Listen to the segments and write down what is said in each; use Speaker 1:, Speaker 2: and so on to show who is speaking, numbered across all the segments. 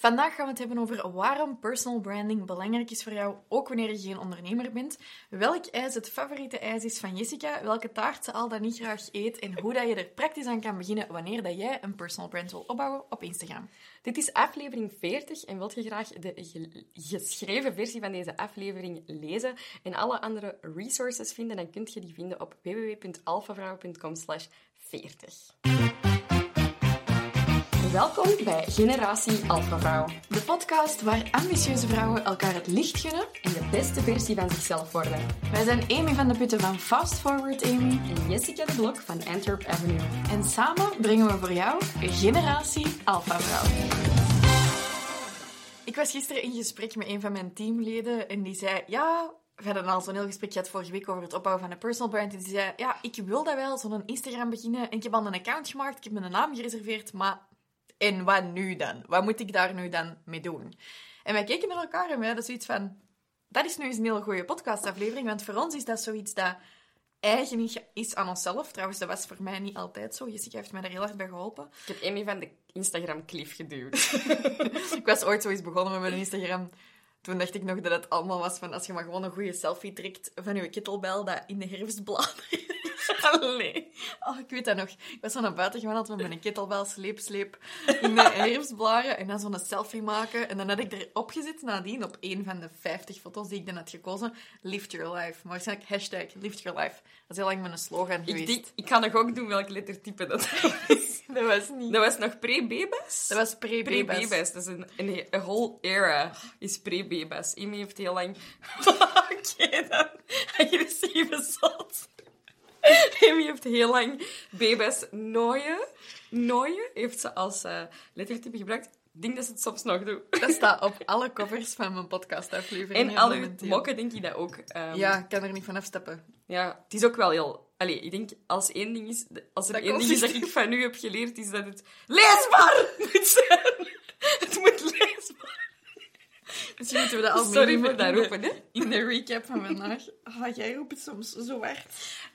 Speaker 1: Vandaag gaan we het hebben over waarom personal branding belangrijk is voor jou, ook wanneer je geen ondernemer bent. Welk ijs het favoriete ijs is van Jessica, welke taart ze al dan niet graag eet en hoe dat je er praktisch aan kan beginnen wanneer dat jij een personal brand wil opbouwen op Instagram.
Speaker 2: Dit is aflevering 40 en wilt je graag de ge- geschreven versie van deze aflevering lezen en alle andere resources vinden, dan kunt je die vinden op www.alfavrouw.com 40. Welkom bij Generatie Alpha Vrouw
Speaker 1: De podcast waar ambitieuze vrouwen elkaar het licht gunnen.
Speaker 2: en de beste versie van zichzelf worden.
Speaker 1: Wij zijn Amy van de Putten van Fast Forward Amy
Speaker 2: En Jessica de Blok van Antwerp Avenue.
Speaker 1: en samen brengen we voor jou Generatie Alpha Vrouw. Ik was gisteren in gesprek met een van mijn teamleden en die zei: Ja, we hadden al zo'n heel gesprek gehad vorige week over het opbouwen van een personal brand. En die zei: Ja, ik wil dat wel, zo'n Instagram beginnen. En ik heb al een account gemaakt, ik heb mijn naam gereserveerd, maar. En wat nu dan? Wat moet ik daar nu dan mee doen? En wij keken naar elkaar en wij hadden zoiets van: Dat is nu eens een hele goede podcastaflevering, want voor ons is dat zoiets dat eigen is aan onszelf. Trouwens, dat was voor mij niet altijd zo. Jessica heeft mij daar heel hard bij geholpen.
Speaker 2: Ik heb Amy van de Instagram cliff geduwd.
Speaker 1: ik was ooit zo eens begonnen met mijn Instagram. Toen dacht ik nog dat het allemaal was van als je maar gewoon een goede selfie trekt van je kettlebell dat in de herfst bladert.
Speaker 2: Allee.
Speaker 1: Oh, ik weet dat nog. Ik was zo naar buiten gewandeld met mijn kettlebell, sleep, sleep, in de herfstblaren. En dan zo'n selfie maken. En dan had ik erop gezet nadien, op een van de 50 foto's die ik dan had gekozen, Lift Your Life. Maar waarschijnlijk hashtag Lift Your Life. Dat is heel lang mijn slogan
Speaker 2: Ik, denk, ik ga nog ook doen welk lettertype dat was.
Speaker 1: Dat was niet...
Speaker 2: Dat was nog pre-Bebas?
Speaker 1: Dat was pre-babes.
Speaker 2: Pre-Bebas. Dat is een, een, een whole era is pre-Bebas. Amy heeft heel lang... Oké, dan. Agressieve zot. Amy heeft heel lang Bebas nooien. Nooien heeft ze als eh, lettertype gebruikt. Ik denk dat ze het soms nog doet.
Speaker 1: Dat staat op alle covers van mijn podcastafleveringen.
Speaker 2: En al uw
Speaker 1: momenteel.
Speaker 2: mokken denk ik dat ook. Ehm,
Speaker 1: Ja, ik kan er niet van afstappen.
Speaker 2: Ja, het is ook wel heel... Allee, ik denk, als één ding is... Als er
Speaker 1: Dat
Speaker 2: één ding is dat ik van u heb geleerd, is dat het leesbaar moet zijn. Het moet leesbaar.
Speaker 1: Misschien moeten we dat al
Speaker 2: Sorry voor dat
Speaker 1: in de-
Speaker 2: roepen, hè.
Speaker 1: In de recap van vandaag. Ah, jij roept het soms zo hard.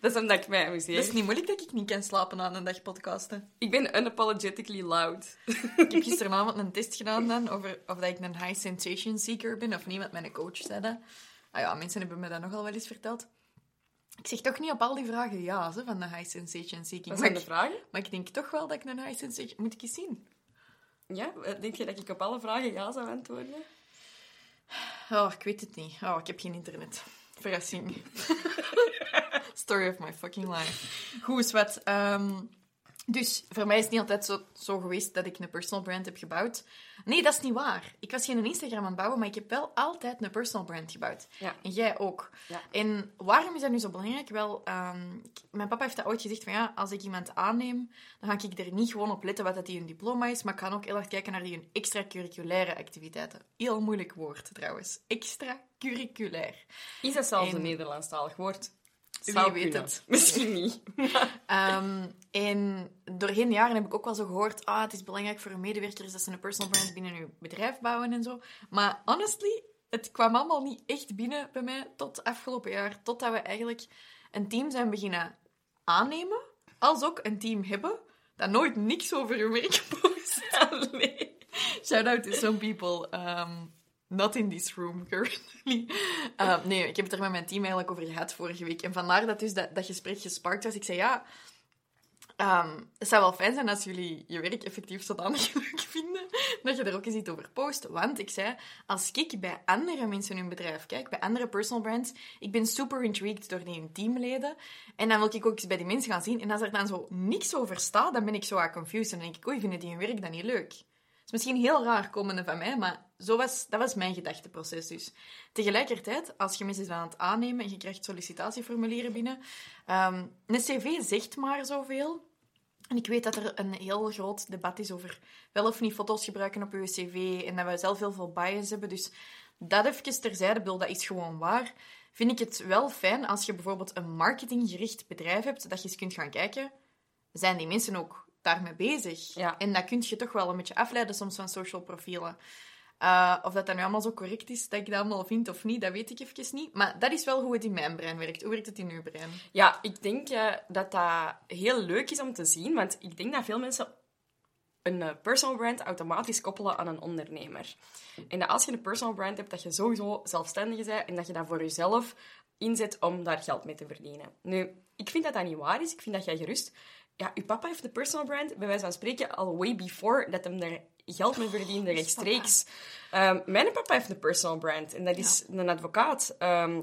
Speaker 2: Dat is omdat ik mij amuseer.
Speaker 1: Het is niet moeilijk dat ik niet kan slapen aan een dag podcasten.
Speaker 2: Ik ben unapologetically loud.
Speaker 1: Ik heb gisteravond een test gedaan dan, over of dat ik een high sensation seeker ben, of niet, want mijn coach zei dat. Ah ja, mensen hebben me dat nogal wel eens verteld. Ik zeg toch niet op al die vragen ja, hè, van de high sensation seeking.
Speaker 2: Wat zijn de vragen?
Speaker 1: maar ik denk toch wel dat ik een high sensation... Moet ik eens zien?
Speaker 2: Ja? Denk je dat ik op alle vragen ja zou antwoorden?
Speaker 1: Oh, ik weet het niet. Oh, ik heb geen internet. Verrassing. Story of my fucking life. Goed, wat. Dus voor mij is het niet altijd zo, zo geweest dat ik een personal brand heb gebouwd. Nee, dat is niet waar. Ik was geen Instagram aan het bouwen, maar ik heb wel altijd een personal brand gebouwd.
Speaker 2: Ja.
Speaker 1: En jij ook.
Speaker 2: Ja.
Speaker 1: En waarom is dat nu zo belangrijk? Wel, ehm, mijn papa heeft dat ooit gezegd van ja, als ik iemand aanneem, dan ga ik er niet gewoon op letten wat dat die een diploma is, maar ik ga ook heel erg kijken naar die extracurriculaire activiteiten. Heel moeilijk woord trouwens. Extracurriculair.
Speaker 2: Is dat zelfs
Speaker 1: En-
Speaker 2: een Nederlandstalig woord?
Speaker 1: Wie weet
Speaker 2: kunnen.
Speaker 1: het.
Speaker 2: Misschien niet.
Speaker 1: Ehm, en doorheen de jaren heb ik ook wel zo gehoord, ah, het is belangrijk voor medewerkers dat ze een personal brand binnen hun bedrijf bouwen en zo. Maar honestly, het kwam allemaal niet echt binnen bij mij tot afgelopen jaar. Totdat we eigenlijk een team zijn beginnen aannemen, als ook een team hebben, dat nooit niks over hun werk post. Shout out to some people. Um, not in this room currently. Uh, nee, ik heb het er met mijn team eigenlijk over gehad vorige week. En vandaar dat dus dat, dat gesprek gesparkt was. Ik zei, ja, ehm, het zou wel fijn zijn als jullie je werk effectief zodanig leuk vinden, dat je er ook eens iets over post. Want ik zei, als ik bij andere mensen in hun bedrijf kijk, bij andere personal brands, ik ben super intrigued door die teamleden. En dan wil ik ook eens bij die mensen gaan zien. En als er dan zo niks over staat, dan ben ik zo aan confused. En dan denk ik, oei, vinden die hun werk dan niet leuk? Misschien heel raar komende van mij, maar zo was, dat was mijn gedachteproces dus. Tegelijkertijd, als je mensen aan het aannemen en je krijgt sollicitatieformulieren binnen, ehm, een cv zegt maar zoveel. En ik weet dat er een heel groot debat is over wel of niet foto's gebruiken op je cv en dat we zelf heel veel bias hebben. Dus dat even terzijde, bedoel, dat is gewoon waar. Vind ik het wel fijn als je bijvoorbeeld een marketinggericht bedrijf hebt, dat je eens kunt gaan kijken, zijn die mensen ook daarmee bezig?
Speaker 2: Ja.
Speaker 1: En dat kun je toch wel een beetje afleiden soms van social profielen. Uh, of dat dat nu allemaal zo correct is, dat ik dat allemaal vind of niet, dat weet ik even niet. Maar dat is wel hoe het in mijn brein werkt. Hoe werkt het in uw brein?
Speaker 2: Ja, ik denk eh, dat dat heel leuk is om te zien, want ik denk dat veel mensen een eh, personal brand automatisch koppelen aan een ondernemer. En dat als je een personal brand hebt, dat je sowieso zelfstandig bent en dat je dat voor jezelf inzet om daar geld mee te verdienen. Nu, ik vind dat dat niet waar is. Ik vind dat jij gerust... Ja, uw papa heeft een personal brand, bij wijze van spreken, al way before dat hem er geld mee verdiende rechtstreeks. Um, mijn papa heeft een personal brand en dat is een advocaat. Ehm,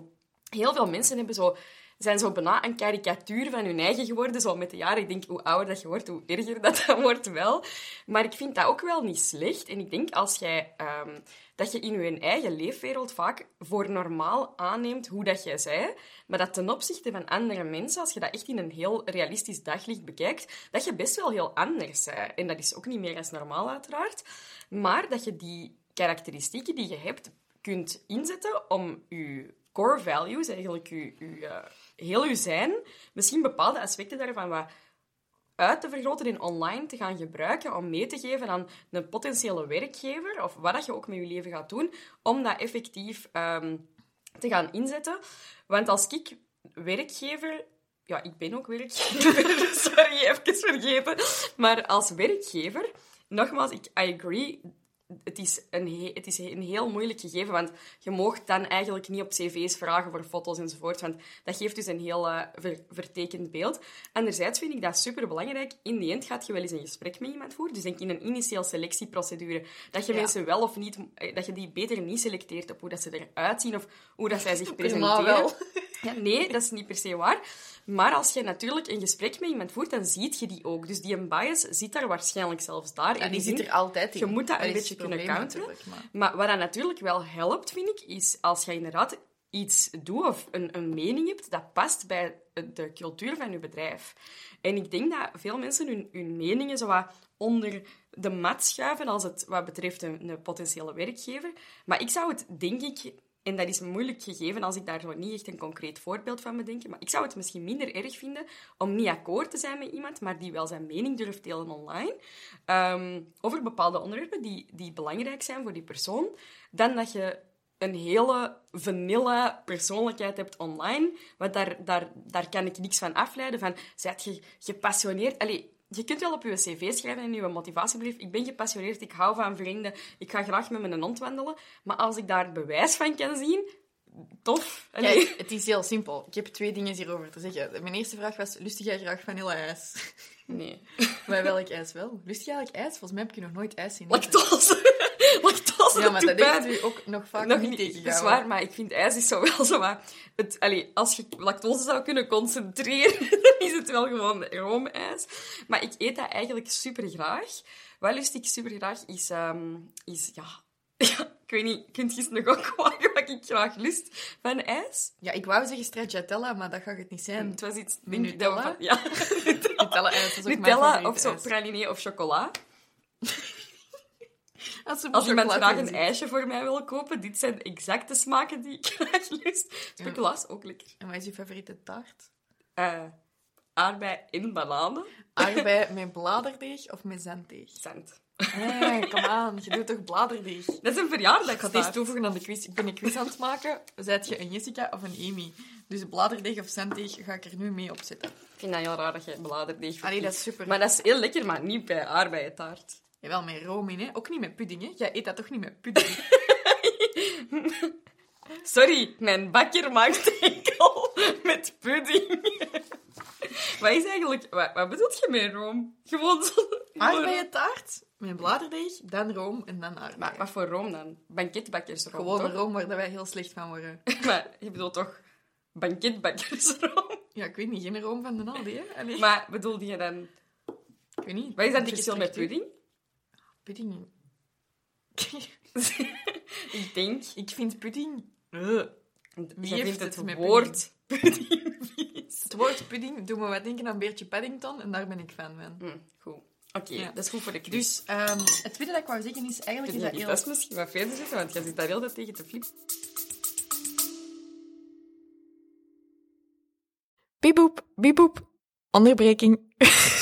Speaker 2: heel veel mensen hebben zo zijn zo bijna een karikatuur van hun eigen geworden. Zo met de jaren. Ik denk, hoe ouder dat je wordt, hoe erger dat, dat wordt wel. Maar ik vind dat ook wel niet slecht. En ik denk, als jij... Um, dat je in je eigen leefwereld vaak voor normaal aanneemt hoe dat jij zei, maar dat ten opzichte van andere mensen, als je dat echt in een heel realistisch daglicht bekijkt, dat je best wel heel anders bent. En dat is ook niet meer als normaal, uiteraard. Maar dat je die karakteristieken die je hebt, kunt inzetten om je core values, eigenlijk je, uh, heel je zijn, misschien bepaalde aspecten daarvan wat uit te vergroten en online te gaan gebruiken om mee te geven aan een potentiële werkgever, of wat dat je ook met je leven gaat doen, om dat effectief um, te gaan inzetten. Want als ik werkgever... Ja, ik ben ook werkgever. Sorry, even vergeten. Maar als werkgever, nogmaals, ik I agree het is, een het is een heel moeilijk gegeven, want je mag dan eigenlijk niet op cv's vragen voor foto's enzovoort, want dat geeft dus een heel uh, vertekend beeld. Anderzijds vind ik dat super belangrijk. In die end gaat je wel eens een gesprek met iemand voeren, dus denk in een initieel selectieprocedure, dat je mensen wel of niet, eh, dat je die beter niet selecteert op hoe dat ze eruit zien of hoe dat zij zich presenteren. Ja, nee, dat is niet per se waar. Maar als je natuurlijk een gesprek met iemand voert, dan zie je die ook. Dus die bias zit daar waarschijnlijk zelfs daar.
Speaker 1: En die, zit er altijd in.
Speaker 2: Je moet dat een beetje kunnen counteren. Maar... maar... wat dat natuurlijk wel helpt, vind ik, is als je inderdaad iets doet of een, een mening hebt, dat past bij de cultuur van je bedrijf. En ik denk dat veel mensen hun, hun meningen zo wat onder de mat schuiven als het wat betreft een, een potentiële werkgever. Maar ik zou het, denk ik, en dat is moeilijk gegeven als ik daar zo niet echt een concreet voorbeeld van bedenk. Maar ik zou het misschien minder erg vinden om niet akkoord te zijn met iemand, maar die wel zijn mening durft delen online. Um, over bepaalde onderwerpen die, die belangrijk zijn voor die persoon. Dan dat je een hele vanilla persoonlijkheid hebt online. Want daar, daar, daar kan ik niks van afleiden. Van, zijt je gepassioneerd? Je kunt wel op je cv schrijven in je motivatiebrief. Ik ben gepassioneerd, ik hou van vrienden, ik ga graag met mijn hond wandelen. Maar als ik daar bewijs van kan zien, tof.
Speaker 1: Kijk, het is heel simpel. Ik heb twee dingen hierover te zeggen. Mijn eerste vraag was, lustig jij graag vanille-ijs?
Speaker 2: Nee.
Speaker 1: maar welk ijs wel? Lustig eigenlijk ijs? Volgens mij heb je nog nooit ijs zien.
Speaker 2: Lactose.
Speaker 1: Ja, maar dat heeft u ook nog vaak nog niet tegen
Speaker 2: Dat is waar, maar ik vind ijs is zo wel zo maar... Het, allee, als je lactose zou kunnen concentreren, dan is het wel gewoon roomijs. Maar ik eet dat eigenlijk super graag. Wat lust ik super graag is, um, is ja, ja, ik weet niet, kunt je nog ook wat ik graag lust van ijs?
Speaker 1: Ja, ik wou zeggen stracciatella, maar dat gaat het niet zijn.
Speaker 2: Het was iets...
Speaker 1: Nutella?
Speaker 2: Ja, Nutella of zo praline of chocola. Als, Als iemand graag een ijsje voor mij wil kopen, dit zijn de exacte smaken die ik graag lust. Speculaas, ook lekker.
Speaker 1: En wat is je favoriete taart?
Speaker 2: Uh, aardbei in bananen.
Speaker 1: Aardbei met bladerdeeg of met zanddeeg?
Speaker 2: Zand.
Speaker 1: Nee, kom aan. Je doet toch bladerdeeg?
Speaker 2: Dat is een verjaardag.
Speaker 1: Ik ga eens toevoegen aan de quiz. Ik ben een quiz aan het maken. Zet je een Jessica of een Amy? Dus bladerdeeg of zanddeeg ga ik er nu mee opzetten. Ik
Speaker 2: vind dat heel raar dat je bladerdeeg
Speaker 1: Allee, dat is super.
Speaker 2: Maar dat is heel lekker, maar niet bij aardbeientaart.
Speaker 1: Jawel, met room in, hè. Ook niet met pudding, hè. Jij eet dat toch niet met pudding?
Speaker 2: Sorry, mijn bakker maakt enkel met pudding. wat is eigenlijk... Wat, wat bedoelt je met room? Gewoon zo...
Speaker 1: taart met bladerdeeg, dan room en dan aardbeien.
Speaker 2: Maar wat voor room dan? Banketbakkersroom,
Speaker 1: Gewoon een room waar wij heel slecht van worden.
Speaker 2: maar je bedoelt toch banketbakkersroom?
Speaker 1: Ja, ik weet niet. Geen room van de Aldi, hè?
Speaker 2: Allee. Maar bedoelde je dan...
Speaker 1: Ik weet niet.
Speaker 2: Wat is dat verschil met pudding?
Speaker 1: Pudding...
Speaker 2: ik denk...
Speaker 1: Ik vind pudding...
Speaker 2: Uh. Wie heeft het, het woord pudding? pudding
Speaker 1: het woord pudding doet me wat denken aan Beertje Paddington en daar ben ik fan van.
Speaker 2: Mm, goed. Oké, okay, dat is goed voor de quiz.
Speaker 1: Dus um, het tweede dat ik wou zeggen is eigenlijk...
Speaker 2: Is dat heel... best misschien wat verder zitten, want jij zit daar heel dat tegen te flippen.
Speaker 1: Bieboep, bieboep. Onderbreking.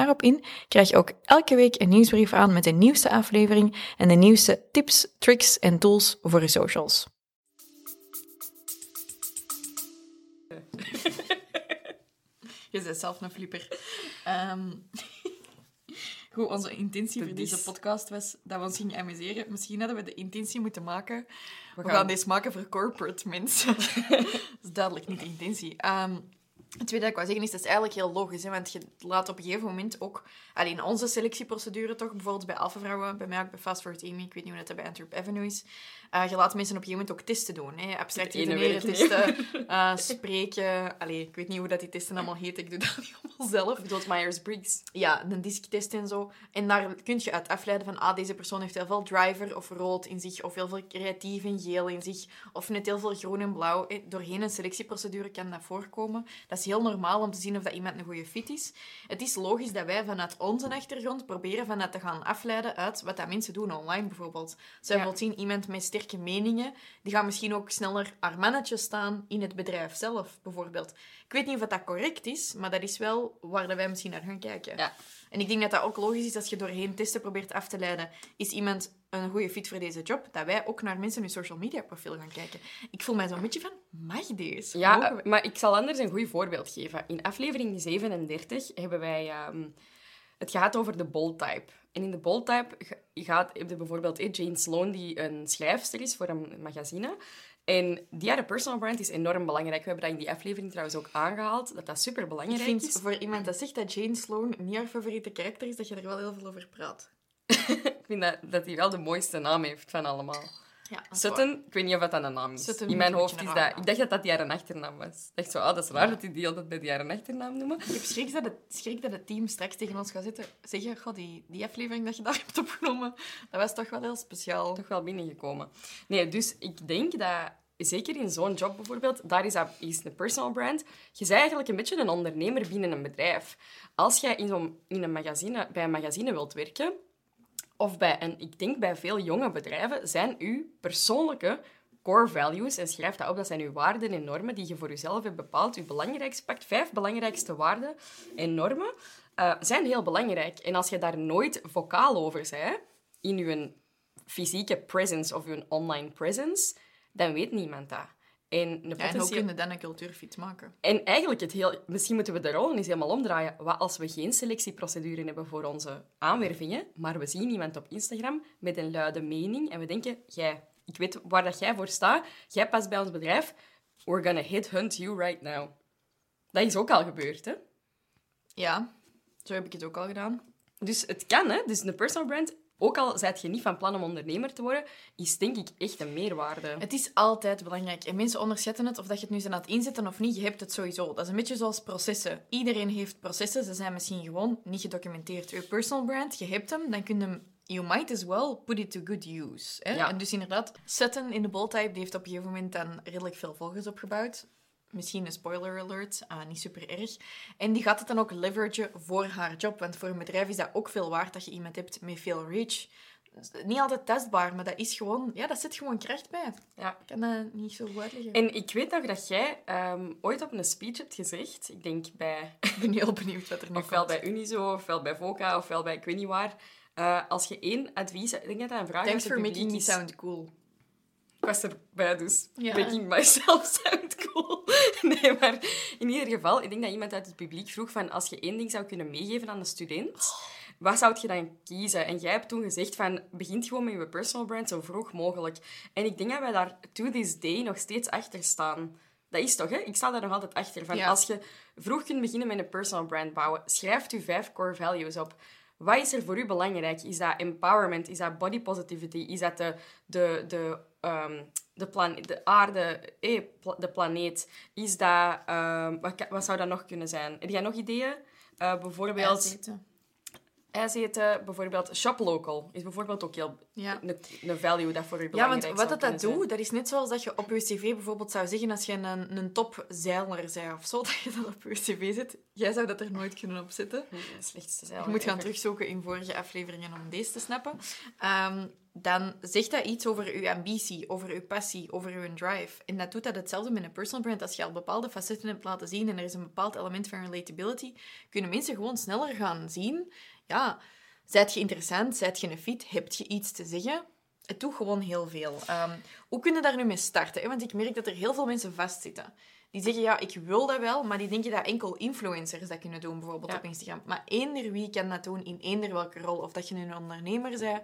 Speaker 1: daarop in, krijg je ook elke week een nieuwsbrief aan met de nieuwste aflevering en de nieuwste tips, tricks en tools voor je socials. Je bent zelf een flipper. Um, goed, onze intentie voor deze podcast was dat we ons gingen amuseren. Misschien hadden we de intentie moeten maken. We, gaan... deze maken voor corporate mensen. dat is duidelijk niet de intentie. Um, het tweede dat ik wou zeggen is, dat is eigenlijk heel logisch. Want je laat op een gegeven moment ook... Alleen onze selectieprocedure toch, bijvoorbeeld bij Alpha Vrouwen, bij mij ook bij Fast Forward Amy, ik weet niet hoe dat bij Antwerp Avenue is. Uh, je laat mensen op een gegeven moment ook testen doen. Hè. Abstract redeneren testen, uh, spreken. Allee, ik weet niet hoe dat die testen allemaal heet. Ik doe dat niet allemaal zelf.
Speaker 2: Ik bedoel Myers-Briggs.
Speaker 1: Ja, een disktest en zo. En daar kun je uit afleiden van, ah, deze persoon heeft heel veel driver of rood in zich, of heel veel creatief en geel in zich, of net heel veel groen en blauw. Doorheen een selectieprocedure kan dat voorkomen. Dat is heel normaal om te zien of dat iemand een goede fit is. Het is logisch dat wij vanuit onze achtergrond proberen vanuit te gaan afleiden uit wat dat mensen doen online bijvoorbeeld. Ze ja. zien iemand met sterke meningen, die gaan misschien ook sneller haar mannetje staan in het bedrijf zelf, bijvoorbeeld. Ik weet niet of dat correct is, maar dat is wel waar wij misschien naar gaan kijken.
Speaker 2: Ja.
Speaker 1: En ik denk dat dat ook logisch is als je doorheen testen probeert af te leiden. Is iemand een goede fit voor deze job? Dat wij ook naar mensen hun social media profiel gaan kijken. Ik voel mij zo'n beetje van, mag deze?
Speaker 2: Ja, maar ik zal anders een goed voorbeeld geven. In aflevering 37 hebben wij... Um, het gaat over de bold type. En in de bold type gaat heb je bijvoorbeeld Jane Sloan, die een schrijfster is voor een magazine. En die haar personal brand is enorm belangrijk. We hebben dat in die aflevering trouwens ook aangehaald, dat dat super belangrijk
Speaker 1: is. Ik vind, voor iemand dat zegt dat Jane Sloan niet haar favoriete karakter is, dat je er wel heel veel over praat.
Speaker 2: ik vind dat, dat hij wel de mooiste naam heeft van allemaal.
Speaker 1: Ja,
Speaker 2: Sutton, ik weet niet of dat een naam is. Sutton in mijn hoofd is dat... Ik dacht dat dat die haar achternaam was. Ik dacht zo, ah, dat is raar dat die die altijd bij die haar achternaam noemen.
Speaker 1: Ik heb schrik dat, het, schrik dat het team straks tegen ons gaat zitten. Zeggen, god, die, die aflevering dat je daar hebt opgenomen, dat was toch wel heel speciaal.
Speaker 2: Toch wel binnengekomen. Nee, dus ik denk dat zeker in zo'n job bijvoorbeeld, daar is, dat, is een personal brand. Je bent eigenlijk een beetje een ondernemer binnen een bedrijf. Als jij in, zo'n, in een magazine, bij een magazine wilt werken, of bij een, ik denk bij veel jonge bedrijven, zijn uw persoonlijke core values, en schrijf dat op, dat zijn uw waarden en normen die je voor jezelf hebt bepaald. Uw belangrijkste, pakt vijf belangrijkste waarden en normen, uh, zijn heel belangrijk. En als je daar nooit vocaal over bent, in je fysieke presence of je online presence, dan weet niemand dat.
Speaker 1: En, ja, en hoe kunnen dan een cultuurfit maken?
Speaker 2: En eigenlijk, het heel, misschien moeten we de rollen eens helemaal omdraaien. Wat als we geen selectieprocedure hebben voor onze aanwervingen, maar we zien iemand op Instagram met een luide mening en we denken, jij, ik weet waar dat jij voor staat, jij past bij ons bedrijf, we're gonna hit hunt you right now. Dat is ook al gebeurd, hè?
Speaker 1: Ja, zo heb ik het ook al gedaan.
Speaker 2: Dus het kan, hè? Dus een personal brand ook al zijt je niet van plan om ondernemer te worden, is denk ik echt een meerwaarde.
Speaker 1: Het is altijd belangrijk. En mensen onderschatten het, of dat je het nu aan het inzetten of niet, je hebt het sowieso. Dat is een beetje zoals processen. Iedereen heeft processen, ze zijn misschien gewoon niet gedocumenteerd. Je personal brand, je hebt hem, dan kun je hem you might as well put it to good use. Hè? En dus inderdaad, Sutton in de Boldtype, die heeft op een gegeven moment dan redelijk veel volgers opgebouwd misschien een spoiler alert, uh, niet super erg. En die gaat het dan ook leveragen voor haar job. Want voor een bedrijf is dat ook veel waard dat je iemand hebt met veel reach. Niet altijd testbaar, maar dat is gewoon... Ja, dat zit gewoon kracht bij.
Speaker 2: Ja.
Speaker 1: Ik kan dat niet zo goed uitleggen.
Speaker 2: En ik weet nog dat jij um, ooit op een speech hebt gezegd, ik denk bij...
Speaker 1: Ik ben heel benieuwd wat er nu
Speaker 2: Ofwel bij Unizo, ofwel bij Voca, ofwel bij ik weet niet waar. Uh, als je één advies... Ik denk dat dat een vraag
Speaker 1: Thanks for making me sound cool.
Speaker 2: Ik was erbij, dus ja. making myself sound cool. Nee, maar in ieder geval, ik denk dat iemand uit het publiek vroeg van als je één ding zou kunnen meegeven aan een student, wat zou je dan kiezen? En jij hebt toen gezegd van, begint gewoon met je personal brand zo vroeg mogelijk. En ik denk dat wij daar to this day nog steeds achter staan. Dat is toch, hè? Ik sta daar nog altijd achter. Van Als je vroeg kunt beginnen met een personal brand bouwen, schrijf je vijf core values op. Wat is er voor u belangrijk? Is dat empowerment? Is dat body positivity? Is dat de, de, de, ehm, de, plan de aarde, eh, pla- de planeet? Is dat... ehm, wat, wat zou dat nog kunnen zijn? Heb jij nog ideeën? Eh, bijvoorbeeld
Speaker 1: Ijseten.
Speaker 2: ijs eten, bijvoorbeeld shop local. Is bijvoorbeeld ook heel
Speaker 1: Ja.
Speaker 2: een, een value dat voor
Speaker 1: Ja,
Speaker 2: belangrijk
Speaker 1: want wat dat, dat doet, dat is net zoals dat je op je cv bijvoorbeeld zou zeggen als je een, een topzeiler bent of zo, dat je dat op je cv zet. Jij zou dat er nooit kunnen op zetten.
Speaker 2: zijn. De slechtste zeil
Speaker 1: Je moet gaan terugzoeken in vorige afleveringen om deze te snappen. Ehm, dan zegt dat iets over uw ambitie, over uw passie, over uw drive. En dat doet dat hetzelfde met een personal brand. Als je al bepaalde facetten hebt laten zien en er is een bepaald element van relatability, kunnen mensen gewoon sneller gaan zien. Ja, zijt je interessant, zijt je een fit, heb je iets te zeggen? Het doet gewoon heel veel. Ehm, hoe kun je daar nu mee starten? Want ik merk dat er heel veel mensen vastzitten. Die zeggen, ja, ik wil dat wel, maar die denken dat enkel influencers dat kunnen doen, bijvoorbeeld
Speaker 2: Ja.
Speaker 1: op Instagram. Maar eender wie kan dat doen, in eender welke rol. Of dat je een ondernemer bent,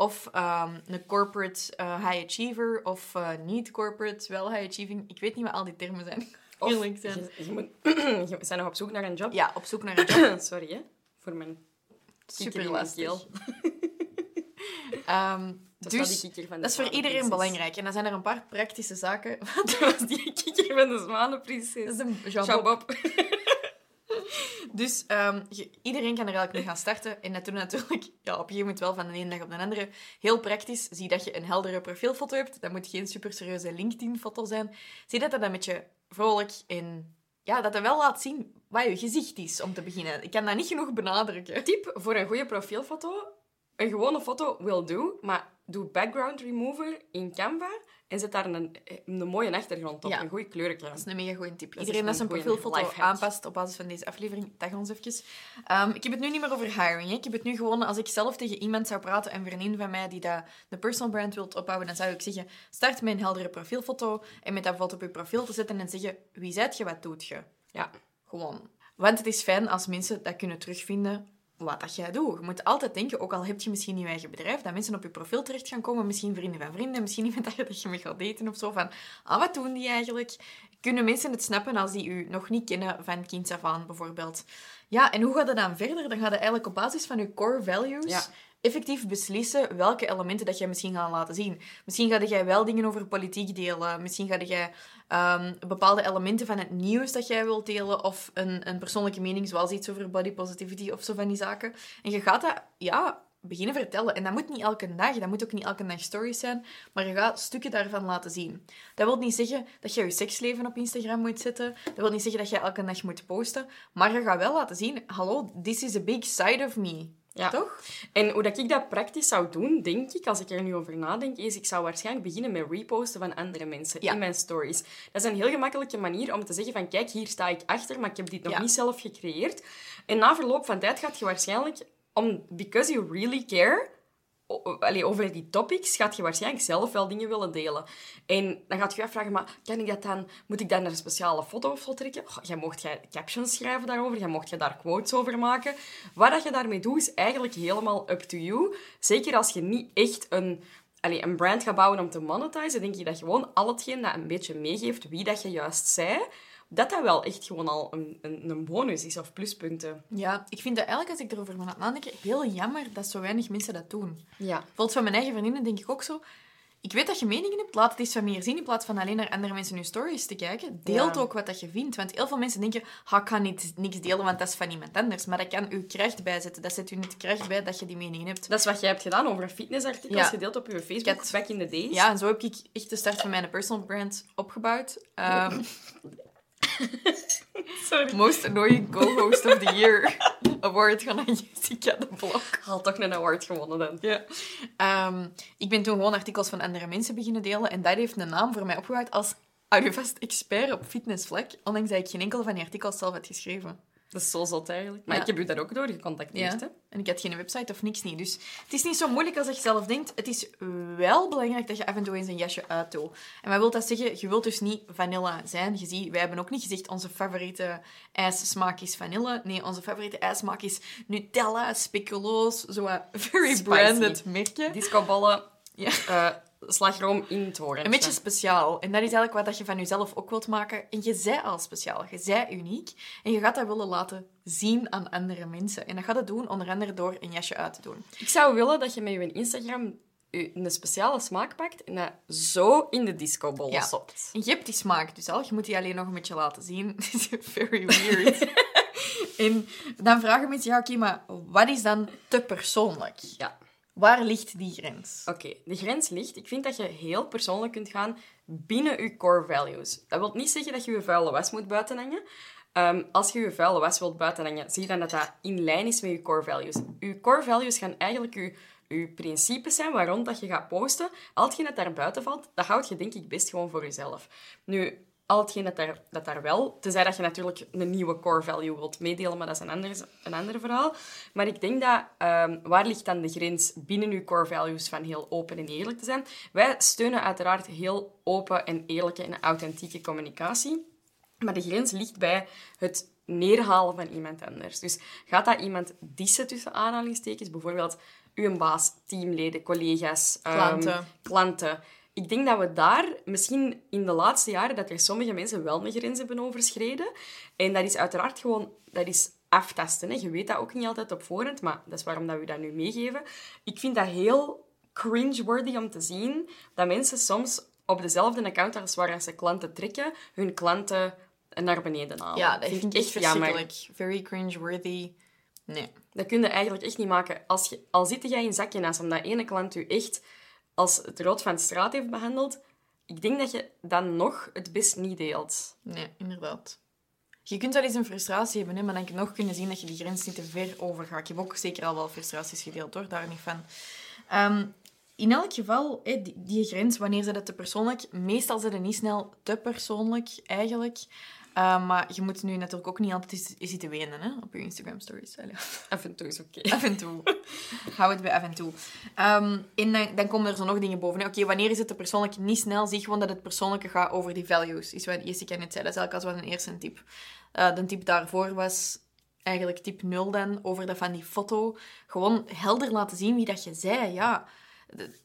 Speaker 1: of ehm, een corporate eh, high achiever, of eh, niet corporate, wel high achieving. Ik weet niet wat al die termen zijn.
Speaker 2: Of
Speaker 1: Eerlijk zijn.
Speaker 2: Je, je moet, je bent nog op zoek naar een job.
Speaker 1: Ja, op zoek naar een job.
Speaker 2: Sorry, hè. Voor mijn
Speaker 1: Super lastig. Ehm,
Speaker 2: Dat
Speaker 1: dus
Speaker 2: die kikker van de
Speaker 1: dat is voor iedereen belangrijk. En dan zijn er een paar praktische zaken.
Speaker 2: Dat was die kikker van de zwanenprinses.
Speaker 1: Dat is een. Bob. Dus je- iedereen kan er eigenlijk mee gaan starten. En dat natuurlijk ja, op een gegeven moment wel van de ene dag op de andere. Heel praktisch. Zie dat je een heldere profielfoto hebt. Dat moet geen super serieuze LinkedIn-foto zijn. Zie dat dat een beetje vrolijk en... Ja, dat dat wel laat zien wat je gezicht is, om te beginnen. Ik kan dat niet genoeg benadrukken.
Speaker 2: Tip voor een goede profielfoto. Een gewone foto will do, maar doe background remover in Canva en zet daar een, een mooie achtergrond op.
Speaker 1: Ja.
Speaker 2: Een goede kleurenkraan.
Speaker 1: Dat is een mega goede tip.
Speaker 2: Dat
Speaker 1: Iedereen dat zijn profielfoto aanpast op basis van deze aflevering, tag ons even. Ehm, ik heb het nu niet meer over hiring. Hè. Ik heb het nu gewoon, als ik zelf tegen iemand zou praten, een vriendin van mij die dat, de personal brand wilt opbouwen, dan zou ik zeggen, start met een heldere profielfoto en met dat bijvoorbeeld op je profiel te zetten en zeggen, wie zijt je, wat doet je?
Speaker 2: Ja.
Speaker 1: Gewoon. Want het is fijn als mensen dat kunnen terugvinden wat dat jij doet. Je moet altijd denken, ook al heb je misschien je eigen bedrijf, dat mensen op je profiel terecht gaan komen, misschien vrienden van vrienden, misschien iemand dat je, dat mee gaat daten of zo, van, ah, wat doen die eigenlijk? Kunnen mensen het snappen als die u nog niet kennen van kinds af aan, bijvoorbeeld? Ja, en hoe gaat het dan verder? Dan gaat het eigenlijk op basis van je core values. Effectief beslissen welke elementen dat jij misschien gaat laten zien. Misschien ga jij wel dingen over politiek delen. Misschien ga jij ehm, bepaalde elementen van het nieuws dat jij wilt delen. Of een, een persoonlijke mening, zoals iets over body positivity of zo van die zaken. En je gaat dat, ja, beginnen vertellen. En dat moet niet elke dag, dat moet ook niet elke dag stories zijn. Maar je gaat stukken daarvan laten zien. Dat wil niet zeggen dat je je seksleven op Instagram moet zetten. Dat wil niet zeggen dat je elke dag moet posten. Maar je gaat wel laten zien, hallo, this is a big side of me.
Speaker 2: Ja.
Speaker 1: Toch?
Speaker 2: En hoe dat ik dat praktisch zou doen, denk ik, als ik er nu over nadenk, is ik zou waarschijnlijk beginnen met reposten van andere mensen
Speaker 1: Ja.
Speaker 2: in mijn stories. Dat is een heel gemakkelijke manier om te zeggen van kijk, hier sta ik achter, maar ik heb dit nog
Speaker 1: Ja.
Speaker 2: niet zelf gecreëerd. En na verloop van tijd gaat je waarschijnlijk, om, because you really care, over die topics, gaat je waarschijnlijk zelf wel dingen willen delen. En dan gaat je je afvragen, maar kan ik dat dan, moet ik daar een speciale foto of zo trekken? Jij mocht jij captions schrijven daarover, jij mocht je daar quotes over maken. Wat dat je daarmee doet, is eigenlijk helemaal up to you. Zeker als je niet echt een, allee, een brand gaat bouwen om te monetizen, denk ik dat gewoon al hetgeen dat een beetje meegeeft wie dat je juist zei, dat dat wel echt gewoon al een, een, een bonus is of pluspunten.
Speaker 1: Ja, ik vind dat eigenlijk, als ik erover moet nadenken, heel jammer dat zo weinig mensen dat doen.
Speaker 2: Ja.
Speaker 1: Bijvoorbeeld van mijn eigen vriendinnen denk ik ook zo... Ik weet dat je meningen hebt, laat het eens van meer zien in plaats van alleen naar andere mensen hun stories te kijken. Deelt
Speaker 2: Ja.
Speaker 1: ook wat dat je vindt. Want heel veel mensen denken, ha, ik kan niet, niks delen, want dat is van iemand anders. Maar dat kan u kracht bijzetten. Dat zet u niet kracht bij dat je die meningen hebt.
Speaker 2: Dat is wat jij hebt gedaan over fitnessartikels,
Speaker 1: Ja.
Speaker 2: gedeeld op je Facebook,
Speaker 1: had-
Speaker 2: back in the days.
Speaker 1: Ja, en zo heb ik echt de start van mijn personal brand opgebouwd. Ehm,
Speaker 2: Sorry.
Speaker 1: most annoying co-host of the year award van Jessica de Blok.
Speaker 2: Had toch een award gewonnen dan.
Speaker 1: Ja. Ehm, ik ben toen gewoon artikels van andere mensen beginnen delen. En dat heeft een naam voor mij opgebouwd als hou je vast expert op fitnessvlak. Ondanks dat ik geen enkel van die artikels zelf had geschreven.
Speaker 2: Dat is zo zot eigenlijk. Maar
Speaker 1: Ja.
Speaker 2: ik heb u daar ook door gecontacteerd, hè?
Speaker 1: En ik had geen website of niks niet. Dus het is niet zo moeilijk als je zelf denkt. Het is wel belangrijk dat je af en toe eens een jasje uitdoet. En wat wil dat zeggen? Je wilt dus niet vanilla zijn. Je ziet, wij hebben ook niet gezegd onze favoriete ijssmaak is vanille. Nee, onze favoriete ijssmaak is Nutella, speculoos, zo wat very
Speaker 2: Spicy.
Speaker 1: branded merken.
Speaker 2: Discoballen,
Speaker 1: Ja.
Speaker 2: eh, slagroom in het hoorn.
Speaker 1: Een beetje speciaal. En dat is eigenlijk wat dat je van jezelf ook wilt maken. En je zij al speciaal. Je zij uniek. En je gaat dat willen laten zien aan andere mensen. En dat gaat het doen onder andere door een jasje uit te doen.
Speaker 2: Ik zou willen dat je met je Instagram een speciale smaak pakt en dat zo in de discobol
Speaker 1: Ja.
Speaker 2: stopt.
Speaker 1: En je hebt die smaak dus al. Je moet die alleen nog een beetje laten zien. Het is very weird. en dan vragen mensen, ja oké, maar wat is dan te persoonlijk?
Speaker 2: Ja.
Speaker 1: Waar ligt die grens?
Speaker 2: Oké, de grens ligt. Ik vind dat je heel persoonlijk kunt gaan binnen je core values. Dat wil niet zeggen dat je je vuile was moet buitenhangen. Ehm, als je je vuile was wilt buitenhangen, zie dan dat dat in lijn is met je core values. Je core values gaan eigenlijk je, je principes zijn waarom dat je gaat posten. Al hetgeen dat daar buiten valt, dat houd je denk ik best gewoon voor jezelf. Nu, al hetgeen dat daar, dat daar wel... Tenzij dat je natuurlijk een nieuwe core value wilt meedelen, maar dat is een ander, een ander verhaal. Maar ik denk dat... ehm, waar ligt dan de grens binnen je core values van heel open en eerlijk te zijn? Wij steunen uiteraard heel open en eerlijke en authentieke communicatie. Maar de grens ligt bij het neerhalen van iemand anders. Dus gaat dat iemand dissen tussen aanhalingstekens? Bijvoorbeeld uw baas, teamleden, collega's, ehm,
Speaker 1: Klanten.
Speaker 2: klanten. Ik denk dat we daar misschien in de laatste jaren dat er sommige mensen wel een grens hebben overschreden. En dat is uiteraard gewoon dat is aftasten. Hè. Je weet dat ook niet altijd op voorhand, maar dat is waarom dat we dat nu meegeven. Ik vind dat heel cringe-worthy om te zien dat mensen soms op dezelfde account als waar ze klanten trekken, hun klanten naar beneden halen.
Speaker 1: Ja, dat vind ik echt
Speaker 2: jammer.
Speaker 1: verschrikkelijk. Very cringe-worthy. Nee.
Speaker 2: Dat kun je eigenlijk echt niet maken. Als je, al zit jij in zakjenas omdat ene klant u echt als het rood van de straat heeft behandeld, ik denk dat je dan nog het best niet deelt.
Speaker 1: Nee, inderdaad. Je kunt wel eens een frustratie hebben, hè, maar dan nog kunnen zien dat je die grens niet te ver overgaat. Ik heb ook zeker al wel frustraties gedeeld, hoor. Daar niet van. Ehm, in elk geval, die, die grens, wanneer ze dat te persoonlijk... Meestal zijn het niet snel te persoonlijk, eigenlijk. Eh, maar je moet nu natuurlijk ook niet altijd eens- eens zitten wenen hè, op je Instagram-stories. Allee.
Speaker 2: Af en toe is oké.
Speaker 1: Af en toe. Hou het bij af en toe. Ehm, en dan, dan komen er zo nog dingen boven. Oké, wanneer is het te persoonlijk? Niet snel. Zie gewoon dat het persoonlijke gaat over die values. Is wat Jessica net zei. Dat is eigenlijk als wel een eerste tip. Eh, de tip daarvoor was eigenlijk tip 0 dan, over dat van die foto. Gewoon helder laten zien wie dat je zei. Ja, de-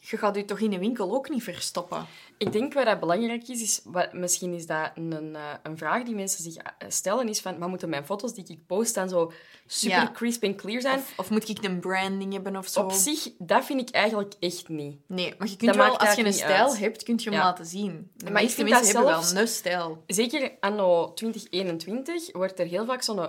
Speaker 1: je gaat je toch in de winkel ook niet verstoppen.
Speaker 2: Ik denk wat dat belangrijk is, is wat, misschien is dat een, eh, een vraag die mensen zich eh, stellen, is van, maar moeten mijn foto's die ik post dan zo super
Speaker 1: Ja.
Speaker 2: crisp en clear zijn?
Speaker 1: Of, of moet ik een branding hebben of zo?
Speaker 2: Op zich, dat vind ik eigenlijk echt niet.
Speaker 1: Nee, maar je kunt wel, als je een stijl
Speaker 2: uit.
Speaker 1: hebt, kun je hem
Speaker 2: Ja.
Speaker 1: laten zien. De
Speaker 2: ik
Speaker 1: meeste
Speaker 2: vind
Speaker 1: mensen
Speaker 2: dat
Speaker 1: hebben wel een stijl.
Speaker 2: Zeker anno 2021 wordt er heel vaak zo'n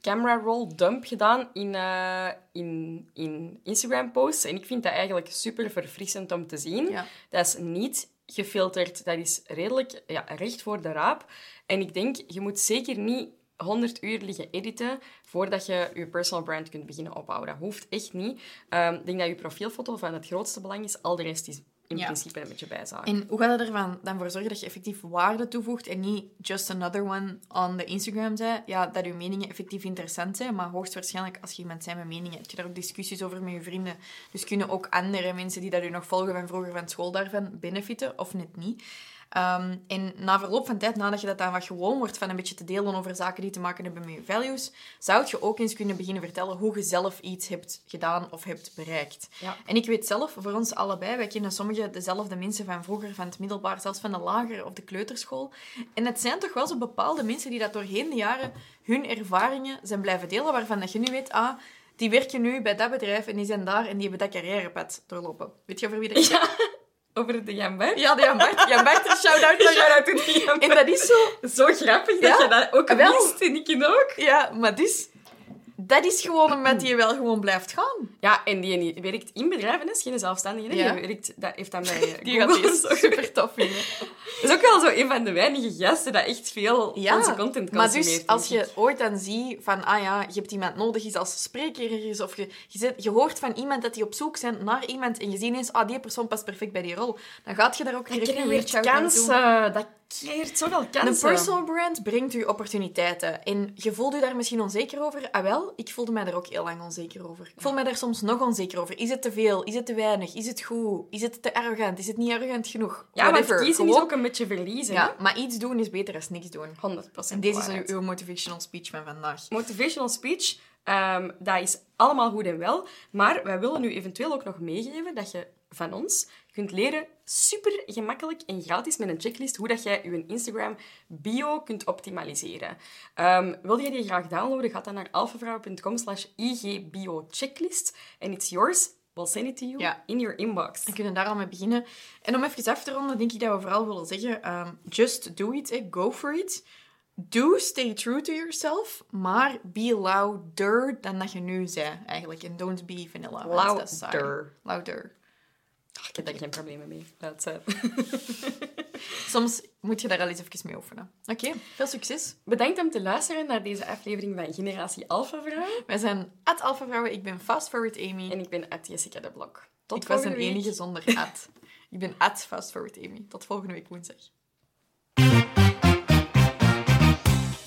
Speaker 2: camera roll dump gedaan in, eh, in, in Instagram posts. En ik vind dat eigenlijk super verfrissend om te zien.
Speaker 1: Ja.
Speaker 2: Dat is niet gefilterd, dat is redelijk ja, recht voor de raap. En ik denk, je moet zeker niet 100 uur liggen editen voordat je je personal brand kunt beginnen opbouwen. Dat hoeft echt niet. Ehm, ik denk dat je profielfoto van het grootste belang is. Al de rest is in
Speaker 1: Ja.
Speaker 2: principe een beetje bijzaak.
Speaker 1: En hoe gaat het ervan dan voor zorgen dat je effectief waarde toevoegt en niet just another one on the Instagram zij? Ja, dat je meningen effectief interessant zijn, maar hoogstwaarschijnlijk als je iemand zijn met meningen, heb je daar ook discussies over met je vrienden. Dus kunnen ook andere mensen die dat u nog volgen van vroeger van school daarvan benefiten, of net niet. Ehm, en na verloop van tijd, nadat je dat dan wat gewoon wordt van een beetje te delen over zaken die te maken hebben met je values, zou je ook eens kunnen beginnen vertellen hoe je zelf iets hebt gedaan of hebt bereikt.
Speaker 2: Ja.
Speaker 1: En ik weet zelf, voor ons allebei, wij kennen sommige dezelfde mensen van vroeger, van het middelbaar, zelfs van de lagere of de kleuterschool. En het zijn toch wel zo bepaalde mensen die dat doorheen de jaren hun ervaringen zijn blijven delen, waarvan dat je nu weet, ah, die werken nu bij dat bedrijf en die zijn daar en die hebben dat carrièrepad doorlopen. Weet je over wie dat ik
Speaker 2: Over de Jan?
Speaker 1: Ja, de Jan Bart. Jan Bart, shout-out naar
Speaker 2: Shout-out
Speaker 1: En dat is zo...
Speaker 2: Zo grappig dat
Speaker 1: Ja,
Speaker 2: je dat ook
Speaker 1: wel.
Speaker 2: wist en ik ook.
Speaker 1: Ja, maar dus... Dat is gewoon omdat je wel gewoon blijft gaan.
Speaker 2: Ja, en die, die werkt in bedrijven, is geen zelfstandige. hè.
Speaker 1: Ja.
Speaker 2: Die werkt, dat heeft dan bij
Speaker 1: Die gaat die super tof vinden.
Speaker 2: Dat is ook wel zo een van de weinige gasten dat echt veel
Speaker 1: Ja,
Speaker 2: onze content
Speaker 1: maar
Speaker 2: consumeert.
Speaker 1: dus als je ooit dan ziet van, ah ja, je hebt iemand nodig is als spreker ergens, of je, je, hoort van iemand dat die op zoek zijn naar iemand en je ziet ineens, ah, die persoon past perfect bij die rol, dan gaat je daar ook direct een
Speaker 2: kansen. Dat creëert zoveel kansen.
Speaker 1: Een personal brand brengt u opportuniteiten. En je voelt u daar misschien onzeker over. Ah wel, ik voelde mij daar ook heel lang onzeker over. Ik voel mij daar soms nog onzeker over. Is het te veel? Is het te weinig? Is het goed? Is het te arrogant? Is het niet arrogant genoeg?
Speaker 2: Ja,
Speaker 1: Whatever.
Speaker 2: kiezen is ook een beetje verliezen.
Speaker 1: Ja, maar iets doen is beter dan niks doen.
Speaker 2: 100%
Speaker 1: En deze is
Speaker 2: waarheid.
Speaker 1: uw uw motivational speech van vandaag.
Speaker 2: Motivational speech, ehm, dat is allemaal goed en wel. Maar wij willen nu eventueel ook nog meegeven dat je van ons. Je kunt leren super gemakkelijk en gratis met een checklist hoe dat jij je Instagram bio kunt optimaliseren. Um, wil je die graag downloaden? Ga dan naar alfavrouw.com slash igbiochecklist en it's yours. We'll send it to you
Speaker 1: Ja.
Speaker 2: in your inbox.
Speaker 1: We kunnen daar al mee beginnen. En om even af te ronden, denk ik dat we vooral willen zeggen: ehm, just do it, eh, go for it. Do stay true to yourself, maar be louder dan dat je nu zei, eigenlijk. En don't be vanilla.
Speaker 2: Louder.
Speaker 1: Louder.
Speaker 2: Ik heb daar geen problemen mee. Dat is,
Speaker 1: Soms moet je daar al eens even mee oefenen. Oké, veel succes.
Speaker 2: Bedankt om te luisteren naar deze aflevering van Generatie Alpha Vrouw.
Speaker 1: Wij zijn at Alpha Vrouwen. Ik ben Fast Forward Amy.
Speaker 2: En ik ben at Jessica de Blok. Tot
Speaker 1: ik was een
Speaker 2: week.
Speaker 1: enige zonder at. ik ben at Fast Forward Amy. Tot volgende week woensdag.